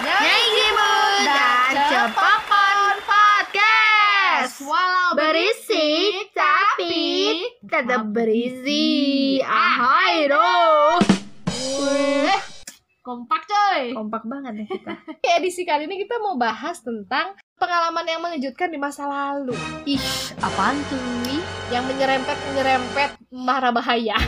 Nyai Jimut dan Cepopon Podcast Walau Berisik tapi tetap berisi Ahai dong Wih, kompak coy. Kompak banget nih kita Di edisi kali ini kita mau bahas tentang pengalaman yang mengejutkan di masa lalu Ih, apaan tuh? Yang menyerempet-menyerempet marah bahaya.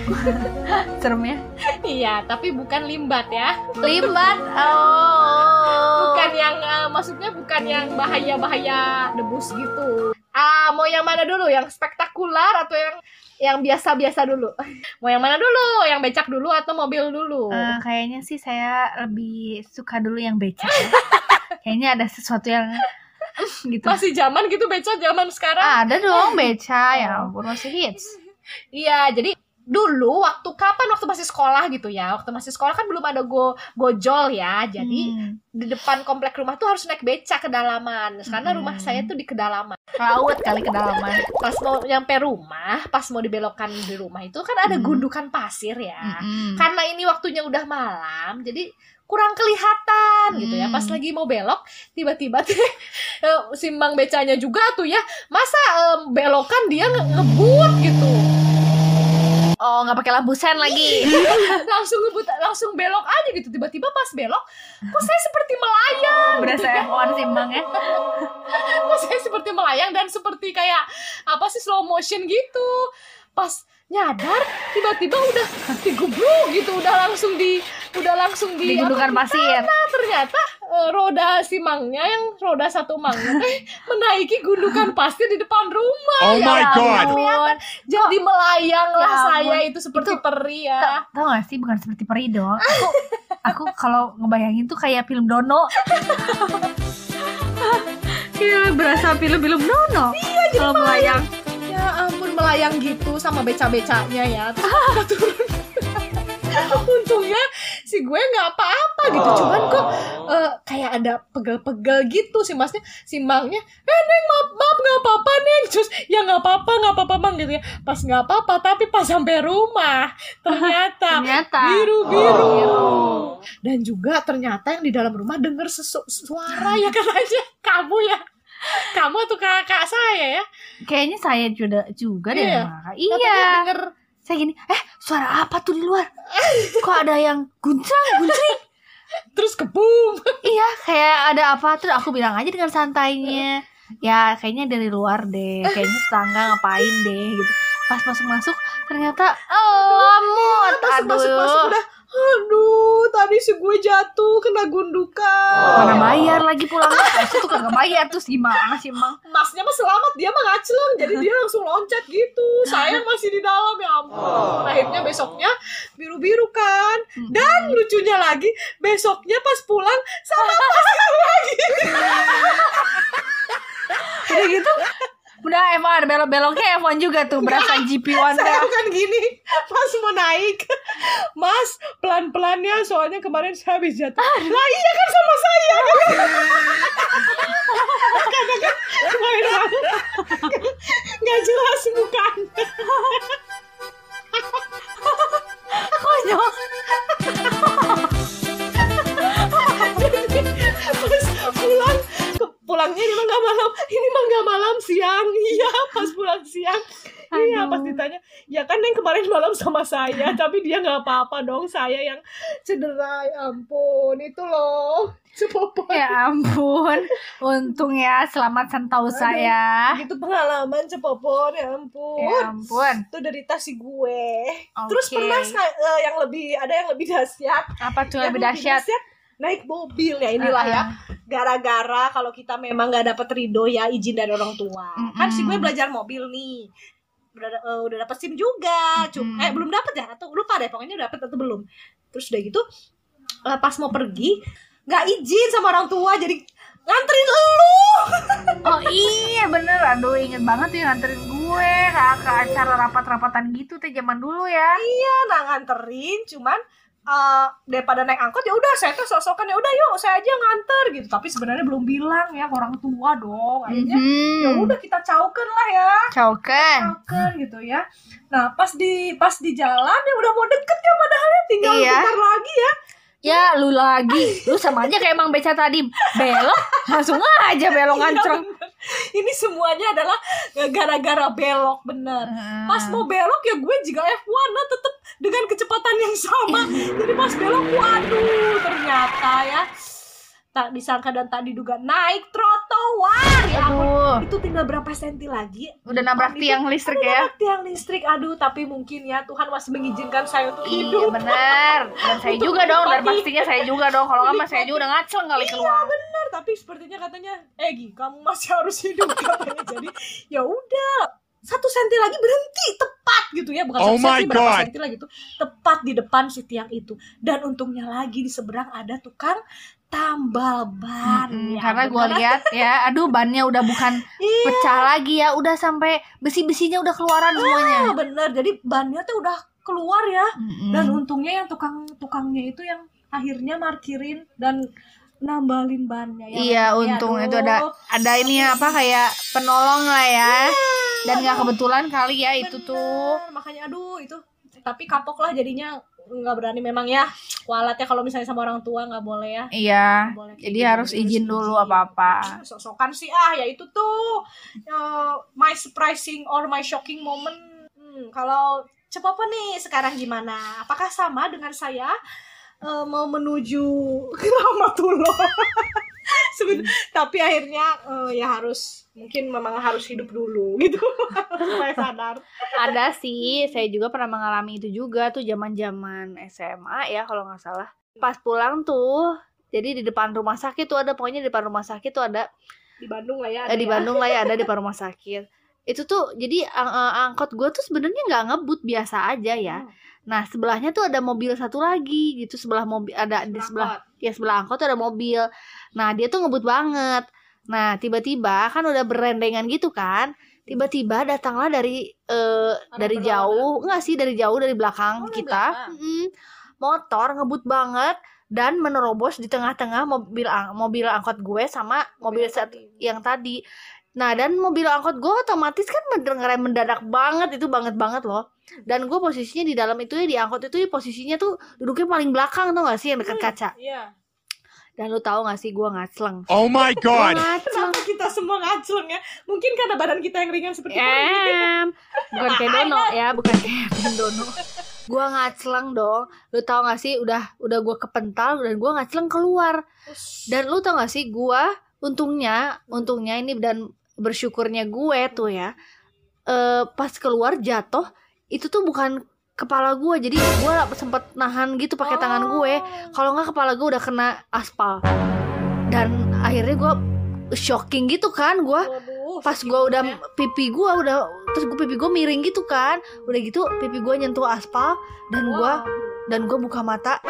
Serem ya? iya, tapi bukan limbat ya. Limbat Oh Bukan yang eh, maksudnya bukan yang bahaya-bahaya debus gitu. Ah, mau yang mana dulu? Yang spektakuler atau yang yang biasa-biasa dulu? mau yang mana dulu? Yang becak dulu atau mobil dulu? Eh, Kayaknya sih saya lebih suka dulu yang becak ya. Kayaknya ada sesuatu yang gitu Masih zaman gitu becak zaman sekarang? Ada dong beca ya ampun masih hits. Iya, jadi dulu waktu kapan waktu masih sekolah gitu ya. Waktu masih sekolah kan belum ada go gojol ya. Jadi Hmm. di depan komplek rumah tuh harus naik beca kedalaman. Karena Hmm. rumah saya tuh di kedalaman. laut kali kedalaman. Pas mau nyampe rumah, pas mau dibelokkan di rumah itu kan ada Hmm. gundukan pasir ya. Mm-mm. Karena ini waktunya udah malam, jadi kurang kelihatan gitu ya. Hmm. Pas lagi mau belok, tiba-tiba eh, simbang becanya juga tuh ya. Masa eh, belokan dia nge- ngebut gitu. Oh nggak pakai lampu sen lagi. langsung ngebut langsung belok aja gitu tiba-tiba pas belok kok saya seperti melayang Berasa F1 simbangnya. kok saya seperti melayang dan seperti kayak apa sih slow motion gitu pas nyadar tiba-tiba udah digubruk gitu udah langsung di udah langsung di gundukan pasir. Ternyata eh, roda si mangnya yang roda satu mangnya teh menaiki gundukan pasir di depan rumah Oh Ya my God. ampun. jadi melayang lah Ya saya itu seperti Itu- peri ya Ta- Tahu gak sih bukan seperti peri dong. Aku aku kalau ngebayangin tuh kayak film Dono. Iya berasa film-film Dono. Iya kalau melayang. Ya ampun melayang gitu sama beca-becanya ya. Terus turun. Untungnya si gue nggak apa-apa gitu. Cuman kok eh, kayak ada pegel-pegel gitu si masnya, si mangnya. Eh neng maaf maaf nggak apa-apa neng. Terus ya nggak apa-apa nggak apa-apa mang gitu ya. Pas nggak apa-apa tapi pas sampai rumah ternyata Ternyata. biru biru. Oh. Dan juga ternyata yang di dalam rumah denger sesu- suara ya katanya kamu ya. Kamu atau kakak saya ya? Kayaknya saya juga juga deh Iya. Iya. denger Saya gini, eh suara apa tuh di luar? Kok ada yang guncang, guncing? terus kebum iya, kayak ada apa? Terus aku bilang aja dengan santainya. Ya kayaknya dari luar deh, kayaknya tetangga ngapain deh gitu. Pas masuk-masuk ternyata oh, lamut. pas masuk masuk Aduh. udah aduh tadi si gue jatuh kena gundukan. Mana bayar lagi pulangnya? Aku tuh kagak bayar terus gimana sih, Mang? masnya mah selamat dia mah ngacleng jadi dia langsung loncat gitu. Saya masih di dalam ya ampun. Akhirnya besoknya biru biru kan dan lucunya lagi besoknya pas pulang sama pasangan lagi. Udah gitu Udah F1 belok-beloknya F1 juga tuh berasa GP1 saya kan gini pas mau naik. Mas pelan pelannya soalnya kemarin saya habis jatuh. Lah iya kan sama saya kadang kan nggak jelas mukanya Konyol. Pulangnya ini mah nggak malam. Ini mah nggak malam siang. Iya pas pulang siang. Iya pas ditanya. Ya kan yang kemarin malam sama saya tapi dia nggak apa-apa dong. Saya yang cedera ya ampun itu loh. Cepopon Ya ampun, untung ya selamat santausa ya. gitu pengalaman cepopon ya ampun. Ya ampun. itu dari tas si gue. Terus Oke. pernah eh, yang lebih ada yang lebih dahsyat? Apa tuh Yang lebih dahsyat? naik mobil ya inilah ya. Uh-uh. Gara-gara kalau kita memang nggak dapet ridho ya izin dari orang tua. Mm-mm. kan si gue belajar mobil nih. Udah eh, udah dapet sim juga. Cum- Mm-mm. eh belum dapet ya? Atau lupa deh pokoknya udah dapet atau belum. Terus udah gitu eh, pas mau pergi nggak izin sama orang tua. Jadi nganterin elu Oh iya bener, aduh inget banget ya nganterin gue ke, ke acara rapat-rapatan gitu teh zaman dulu ya. Iya, nah nganterin cuman eh, daripada naik angkot ya udah saya tuh sosokan ya udah yuk saya aja nganter gitu tapi sebenarnya belum bilang ya orang tua dong akhirnya ya Mhm. udah kita cauken lah ya Cauken. cauken gitu ya nah pas di pas di jalan ya udah mau deket ya padahal ya tinggal Iya. bentar lagi ya Ya lu lagi. Lu sama aja kayak Mang Beca tadi. Belok Langsung aja belok ngancreng Ini semuanya adalah gara-gara belok bener. Pas mau belok ya gue juga F1 nah tetep dengan kecepatan yang sama. Jadi pas belok waduh ternyata ya tak disangka dan tak diduga naik trotoar. Ya ampun. Aduh. Itu tinggal berapa senti lagi? Udah nabrak Itu- tiang listrik ya? nabrak tiang listrik. Aduh, tapi mungkin ya Tuhan masih mengizinkan saya untuk Iya hidup. bener Dan saya Untuk juga dong Dan pastinya saya juga dong. Kalau nggak saya juga udah ngaceng kali keluar. benar. Tapi sepertinya katanya Egi kamu masih harus hidup katanya. Jadi ya udah. Satu senti lagi berhenti. Tepat gitu ya. Bukan Oh satu senti my berapa senti lagi tuh. Tepat di depan si tiang itu. Dan untungnya lagi di seberang ada tukang tambal ban Mm-mm, Ya, Karena gue lihat ya Aduh bannya udah bukan iya. pecah lagi ya Udah sampai besi-besinya udah keluaran semuanya. bener jadi bannya tuh udah keluar ya. Mm-mm. dan untungnya yang tukang tukangnya itu yang akhirnya markirin dan nambalin bannya ya Iya untung itu ada ada ini apa kayak penolong lah ya. Dan nggak kebetulan kali ya itu tuh. Bener, makanya aduh itu tapi kapok lah jadinya nggak berani memang ya. Kualatnya kalau misalnya sama orang tua nggak boleh ya. Iya boleh jadi gitu, harus harus izin dulu izin. apa apa sok-sokan sih ah ya itu tuh uh, my surprising or my shocking moment. Hmm, kalau Cepopo nih sekarang gimana? Apakah sama dengan saya uh, mau menuju Ramatullah Seben- tapi akhirnya uh, ya harus mungkin memang harus hidup dulu gitu. Supaya sadar. Ada sih saya juga pernah mengalami itu juga tuh zaman zaman SMA ya kalau nggak salah. Pas pulang tuh jadi di depan rumah sakit tuh ada pokoknya di depan rumah sakit tuh ada. Di Bandung lah ya eh, ada di ya. Bandung lah ya ada di depan rumah sakit. Itu tuh jadi ang- ang- angkot gue tuh sebenarnya nggak ngebut biasa aja ya. Hmm. nah sebelahnya tuh ada mobil satu lagi gitu sebelah mobil ada di sebelah Ya sebelah angkot tuh ada mobil. Nah dia tuh ngebut banget. Nah tiba-tiba kan udah berendengan gitu kan tiba-tiba datanglah dari eh dari jauh. Enggak sih dari jauh dari belakang Oh, kita. belakang. Mm, motor ngebut banget dan menerobos di tengah-tengah mobil ang- mobil angkot gue sama mobil tadi. yang tadi nah dan mobil angkot gue otomatis kan mendengar mendadak banget itu banget banget loh. Dan gue posisinya di dalam itu ya di angkot itu ya posisinya tuh duduknya paling belakang tuh gak sih yang dekat kaca? Iya. dan lu tahu gak sih gue ngacleng. Oh my god. Kenapa kita semua ngacleng ya? Mungkin karena badan kita yang ringan seperti ini. em bukan kayak dono ya bukan kayak dono. Gue ngacleng dong. Lu tau gak sih udah udah gue kepental dan gue ngacleng keluar. Dan lu tau gak sih gue untungnya untungnya ini dan bersyukurnya gue tuh ya eh pas keluar jatuh itu tuh bukan kepala gue. Jadi gue sempet nahan gitu pakai tangan gue. Kalau nggak kepala gue udah kena aspal. Dan akhirnya gue shocking gitu kan gue. Pas gue udah ya. pipi gue udah terus gue pipi gue miring gitu kan. Udah gitu pipi gue nyentuh aspal dan gue dan gue buka mata.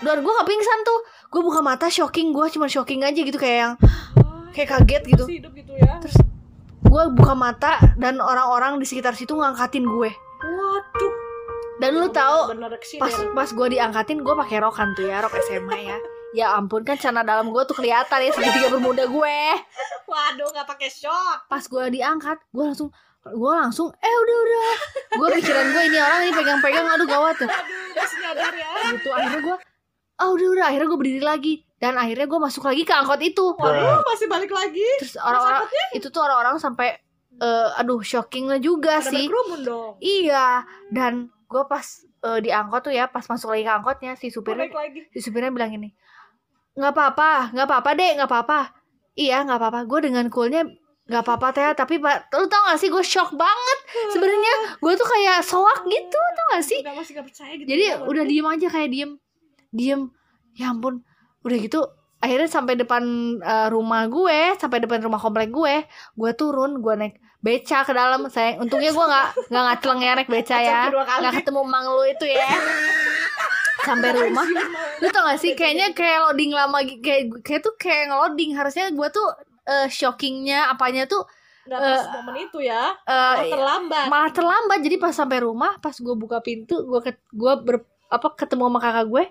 Dan gue gak pingsan tuh. Gue buka mata shocking gue cuma shocking aja gitu kayak yang kayak kaget gitu. Masih hidup gitu ya. terus gue buka mata dan orang-orang di sekitar situ ngangkatin gue. Waduh. dan lu tahu pas pas gue diangkatin gue pakai rok kan tuh ya rok SMA ya. Ya ampun kan celana dalam gue tuh kelihatan ya segitiga bermuda gue. Waduh, nggak pakai shot. pas gue diangkat gue langsung gue langsung eh udah udah. Gue pikiran gue ini orang ini pegang-pegang aduh gawat tuh. Aduh, udah ya. gitu akhirnya gue ah udah udah. Akhirnya gue berdiri lagi dan akhirnya gue masuk lagi ke angkot itu. Waduh, masih balik lagi. terus orang-orang itu tuh orang-orang sampai eh, aduh shockingnya juga Ada sih. dong. iya. Dan gue pas eh, di angkot tuh ya pas masuk lagi ke angkotnya si supirnya si supirnya bilang gini nggak apa-apa nggak apa-apa deh nggak apa-apa. Iya nggak apa-apa. Gue dengan coolnya nggak apa-apa teh. Tapi pak lu tau gak sih gue shock banget sebenarnya. Gue tuh kayak soak gitu tau gak sih? Udah masih gak percaya gitu. jadi ya, udah diem aja kayak diem. Diem. Ya ampun udah gitu akhirnya sampai depan eh, rumah gue sampai depan rumah komplek gue gue turun gue naik beca ke dalam. Saya untungnya gue nggak nggak ngacleng ya naik beca ya. nggak ketemu mang lu itu ya. Sampai rumah. Lu tau gak sih kayaknya kayak loading lama kayak kayak tuh kayak ngeloading. Harusnya gue tuh eh, shockingnya apanya tuh Nggak pas momen itu ya. eh, Malah terlambat. malah terlambat. Jadi pas sampai rumah pas gue buka pintu gue gue ber apa ketemu sama kakak gue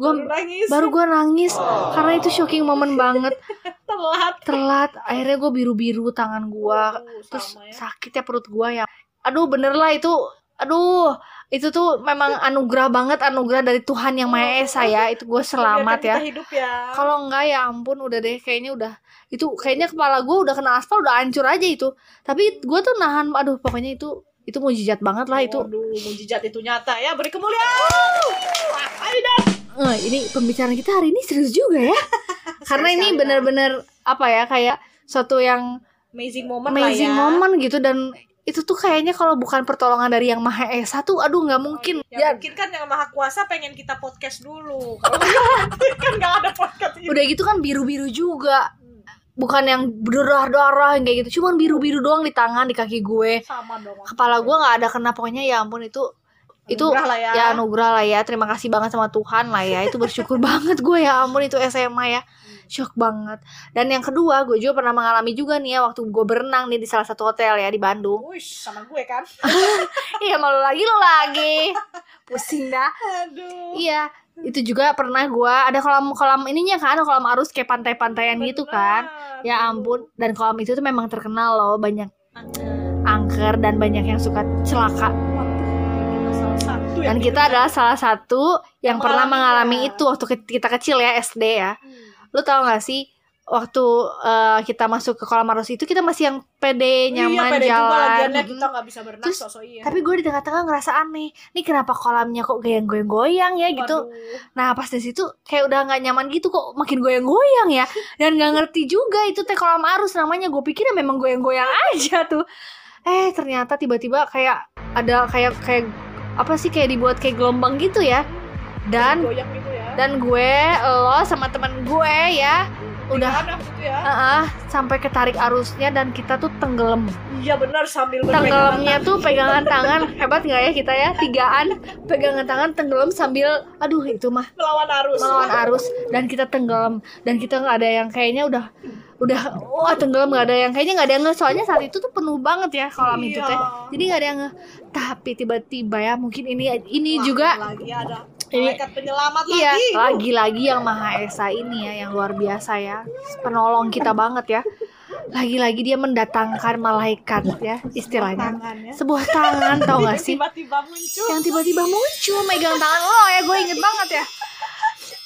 gue Baru nangis. baru gue nangis. Karena itu shocking momen banget. Telat. telat. Akhirnya gue biru biru tangan gue Waduh, terus ya. sakit ya perut gue ya. Aduh bener lah itu. Aduh itu tuh memang anugerah banget anugerah dari Tuhan yang Maha Esa ya. Itu gue selamat ya. ya. kalau enggak ya ampun udah deh. Kayaknya udah itu kayaknya kepala gue udah kena aspal udah hancur aja itu. Tapi gue tuh nahan aduh pokoknya itu itu mujizat banget lah itu Waduh, mujizat itu nyata ya. Beri kemuliaan. Wah. Eh, ini pembicaraan kita hari ini serius juga ya karena ini bener-bener apa ya kayak suatu yang Amazing moment amazing lah ya. moment gitu dan itu tuh kayaknya kalau bukan pertolongan dari yang Maha Esa tuh aduh nggak mungkin Ya, ya mungkin kan yang maha kuasa pengen kita podcast dulu. Kalau kan nggak ada podcast ini. udah gitu kan biru-biru juga bukan yang berdarah-darah yang kayak gitu cuman biru-biru doang di tangan di kaki gue Sama dong. kepala gue nggak ada kena pokoknya ya ampun itu itu lah ya. ya anugerah lah ya terima kasih banget sama Tuhan lah ya itu bersyukur banget gue ya ampun itu SMA ya shock banget dan yang kedua gue juga pernah mengalami juga nih ya waktu gue berenang nih di salah satu hotel ya di Bandung Wush, sama gue kan. iya malu lagi lo lagi pusing dah Aduh. iya itu juga pernah gue ada kolam kolam ininya kan ada kolam arus kayak pantai-pantaian gitu kan ya ampun dan kolam itu tuh memang terkenal loh banyak angker dan banyak yang suka celaka dan kita adalah salah satu yang, pernah mengalami mengalaminya. itu waktu kita kecil ya SD ya Hmm. lu tau gak sih waktu eh, kita masuk ke kolam arus itu kita masih yang pede nyaman iya, pede juga jalan lagiannya Mm. kita nggak bisa berenang Terus, sosok iya. tapi gue di tengah-tengah ngerasa aneh nih kenapa kolamnya kok goyang-goyang-goyang ya gitu Waduh. nah pas di situ kayak udah nggak nyaman gitu kok makin goyang-goyang ya dan nggak ngerti juga itu teh kolam arus namanya gue pikir ya memang goyang-goyang aja tuh eh ternyata tiba-tiba kayak ada kayak kayak apa sih kayak dibuat kayak gelombang gitu ya dan goyang gitu ya. dan gue lo sama teman gue ya udah. Gimana gitu ya. ah, ah, sampai ketarik arusnya dan kita tuh tenggelam. Iya benar sambil tenggelamnya tuh pegangan tangan. Hebat nggak ya kita ya? Tigaan pegangan tangan tenggelam sambil aduh itu mah melawan arus. melawan arus. Dan kita tenggelam. Dan kita nggak ada yang kayaknya udah udah wah tenggelam nggak ada yang kayaknya nggak ada yang nge. Soalnya saat itu tuh penuh banget ya kolam itu Iya. teh jadi nggak ada yang nge. Tapi tiba-tiba ya mungkin ini ini Wah, juga lagi ada malaikat penyelamat iya lagi. lagi-lagi yang maha esa ini ya yang luar biasa ya. Penolong kita banget ya. Lagi-lagi dia mendatangkan malaikat ya istilahnya. Tangannya. sebuah tangan tau gak sih? Tiba-tiba muncul. Yang tiba-tiba muncul megang tangan. Lo ya gue inget banget ya.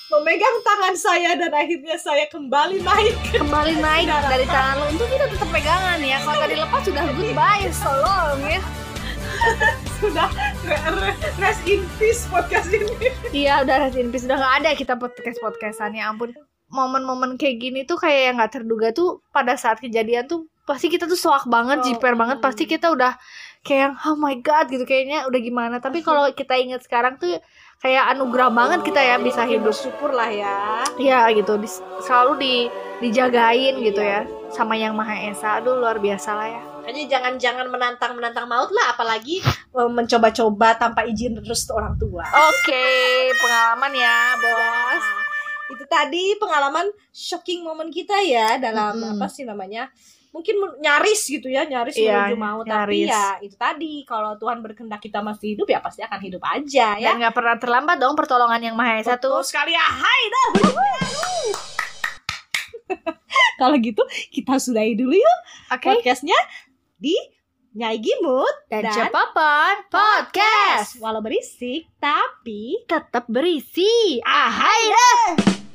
Memegang tangan saya dan akhirnya saya kembali naik. kembali naik dari tangan lo itu kita tetap pegangan ya. Kalau tadi lepas sudah goodbye so long ya Sudah re- re- rest in peace podcast ini. iya udah rest in peace. Udah nggak ada kita podcast podcastan ya ampun. Momen-momen kayak gini tuh kayak yang nggak terduga tuh pada saat kejadian tuh pasti kita tuh soak banget Oh, jiper banget. Hmm. pasti kita udah kayak oh my god gitu. Kayaknya udah gimana. Tapi kalau kita ingat sekarang tuh kayak anugerah banget kita ya bisa hidup. Bersyukur lah ya. ya gitu. Dis- selalu di dijagain gitu ya sama yang maha esa. Aduh luar biasa lah ya Hanya jangan-jangan menantang-menantang maut lah, apalagi eh, mencoba-coba tanpa izin restu orang tua. oke pengalaman ya bos Nah, itu tadi pengalaman shocking moment kita ya dalam Mm-mm. apa sih namanya? Mungkin nyaris gitu ya, nyaris Iya, menuju mau tapi ya itu tadi kalau Tuhan berkehendak kita masih hidup ya pasti akan hidup aja ya. dan nggak pernah terlambat dong pertolongan yang maha esa tuh sekali ya. Hai dah. Kalau gitu kita sudahi dulu yuk oke podcastnya di Nyai Gimut dan Cepapan Podcast. Walau berisik tapi tetap berisi. Ahai dah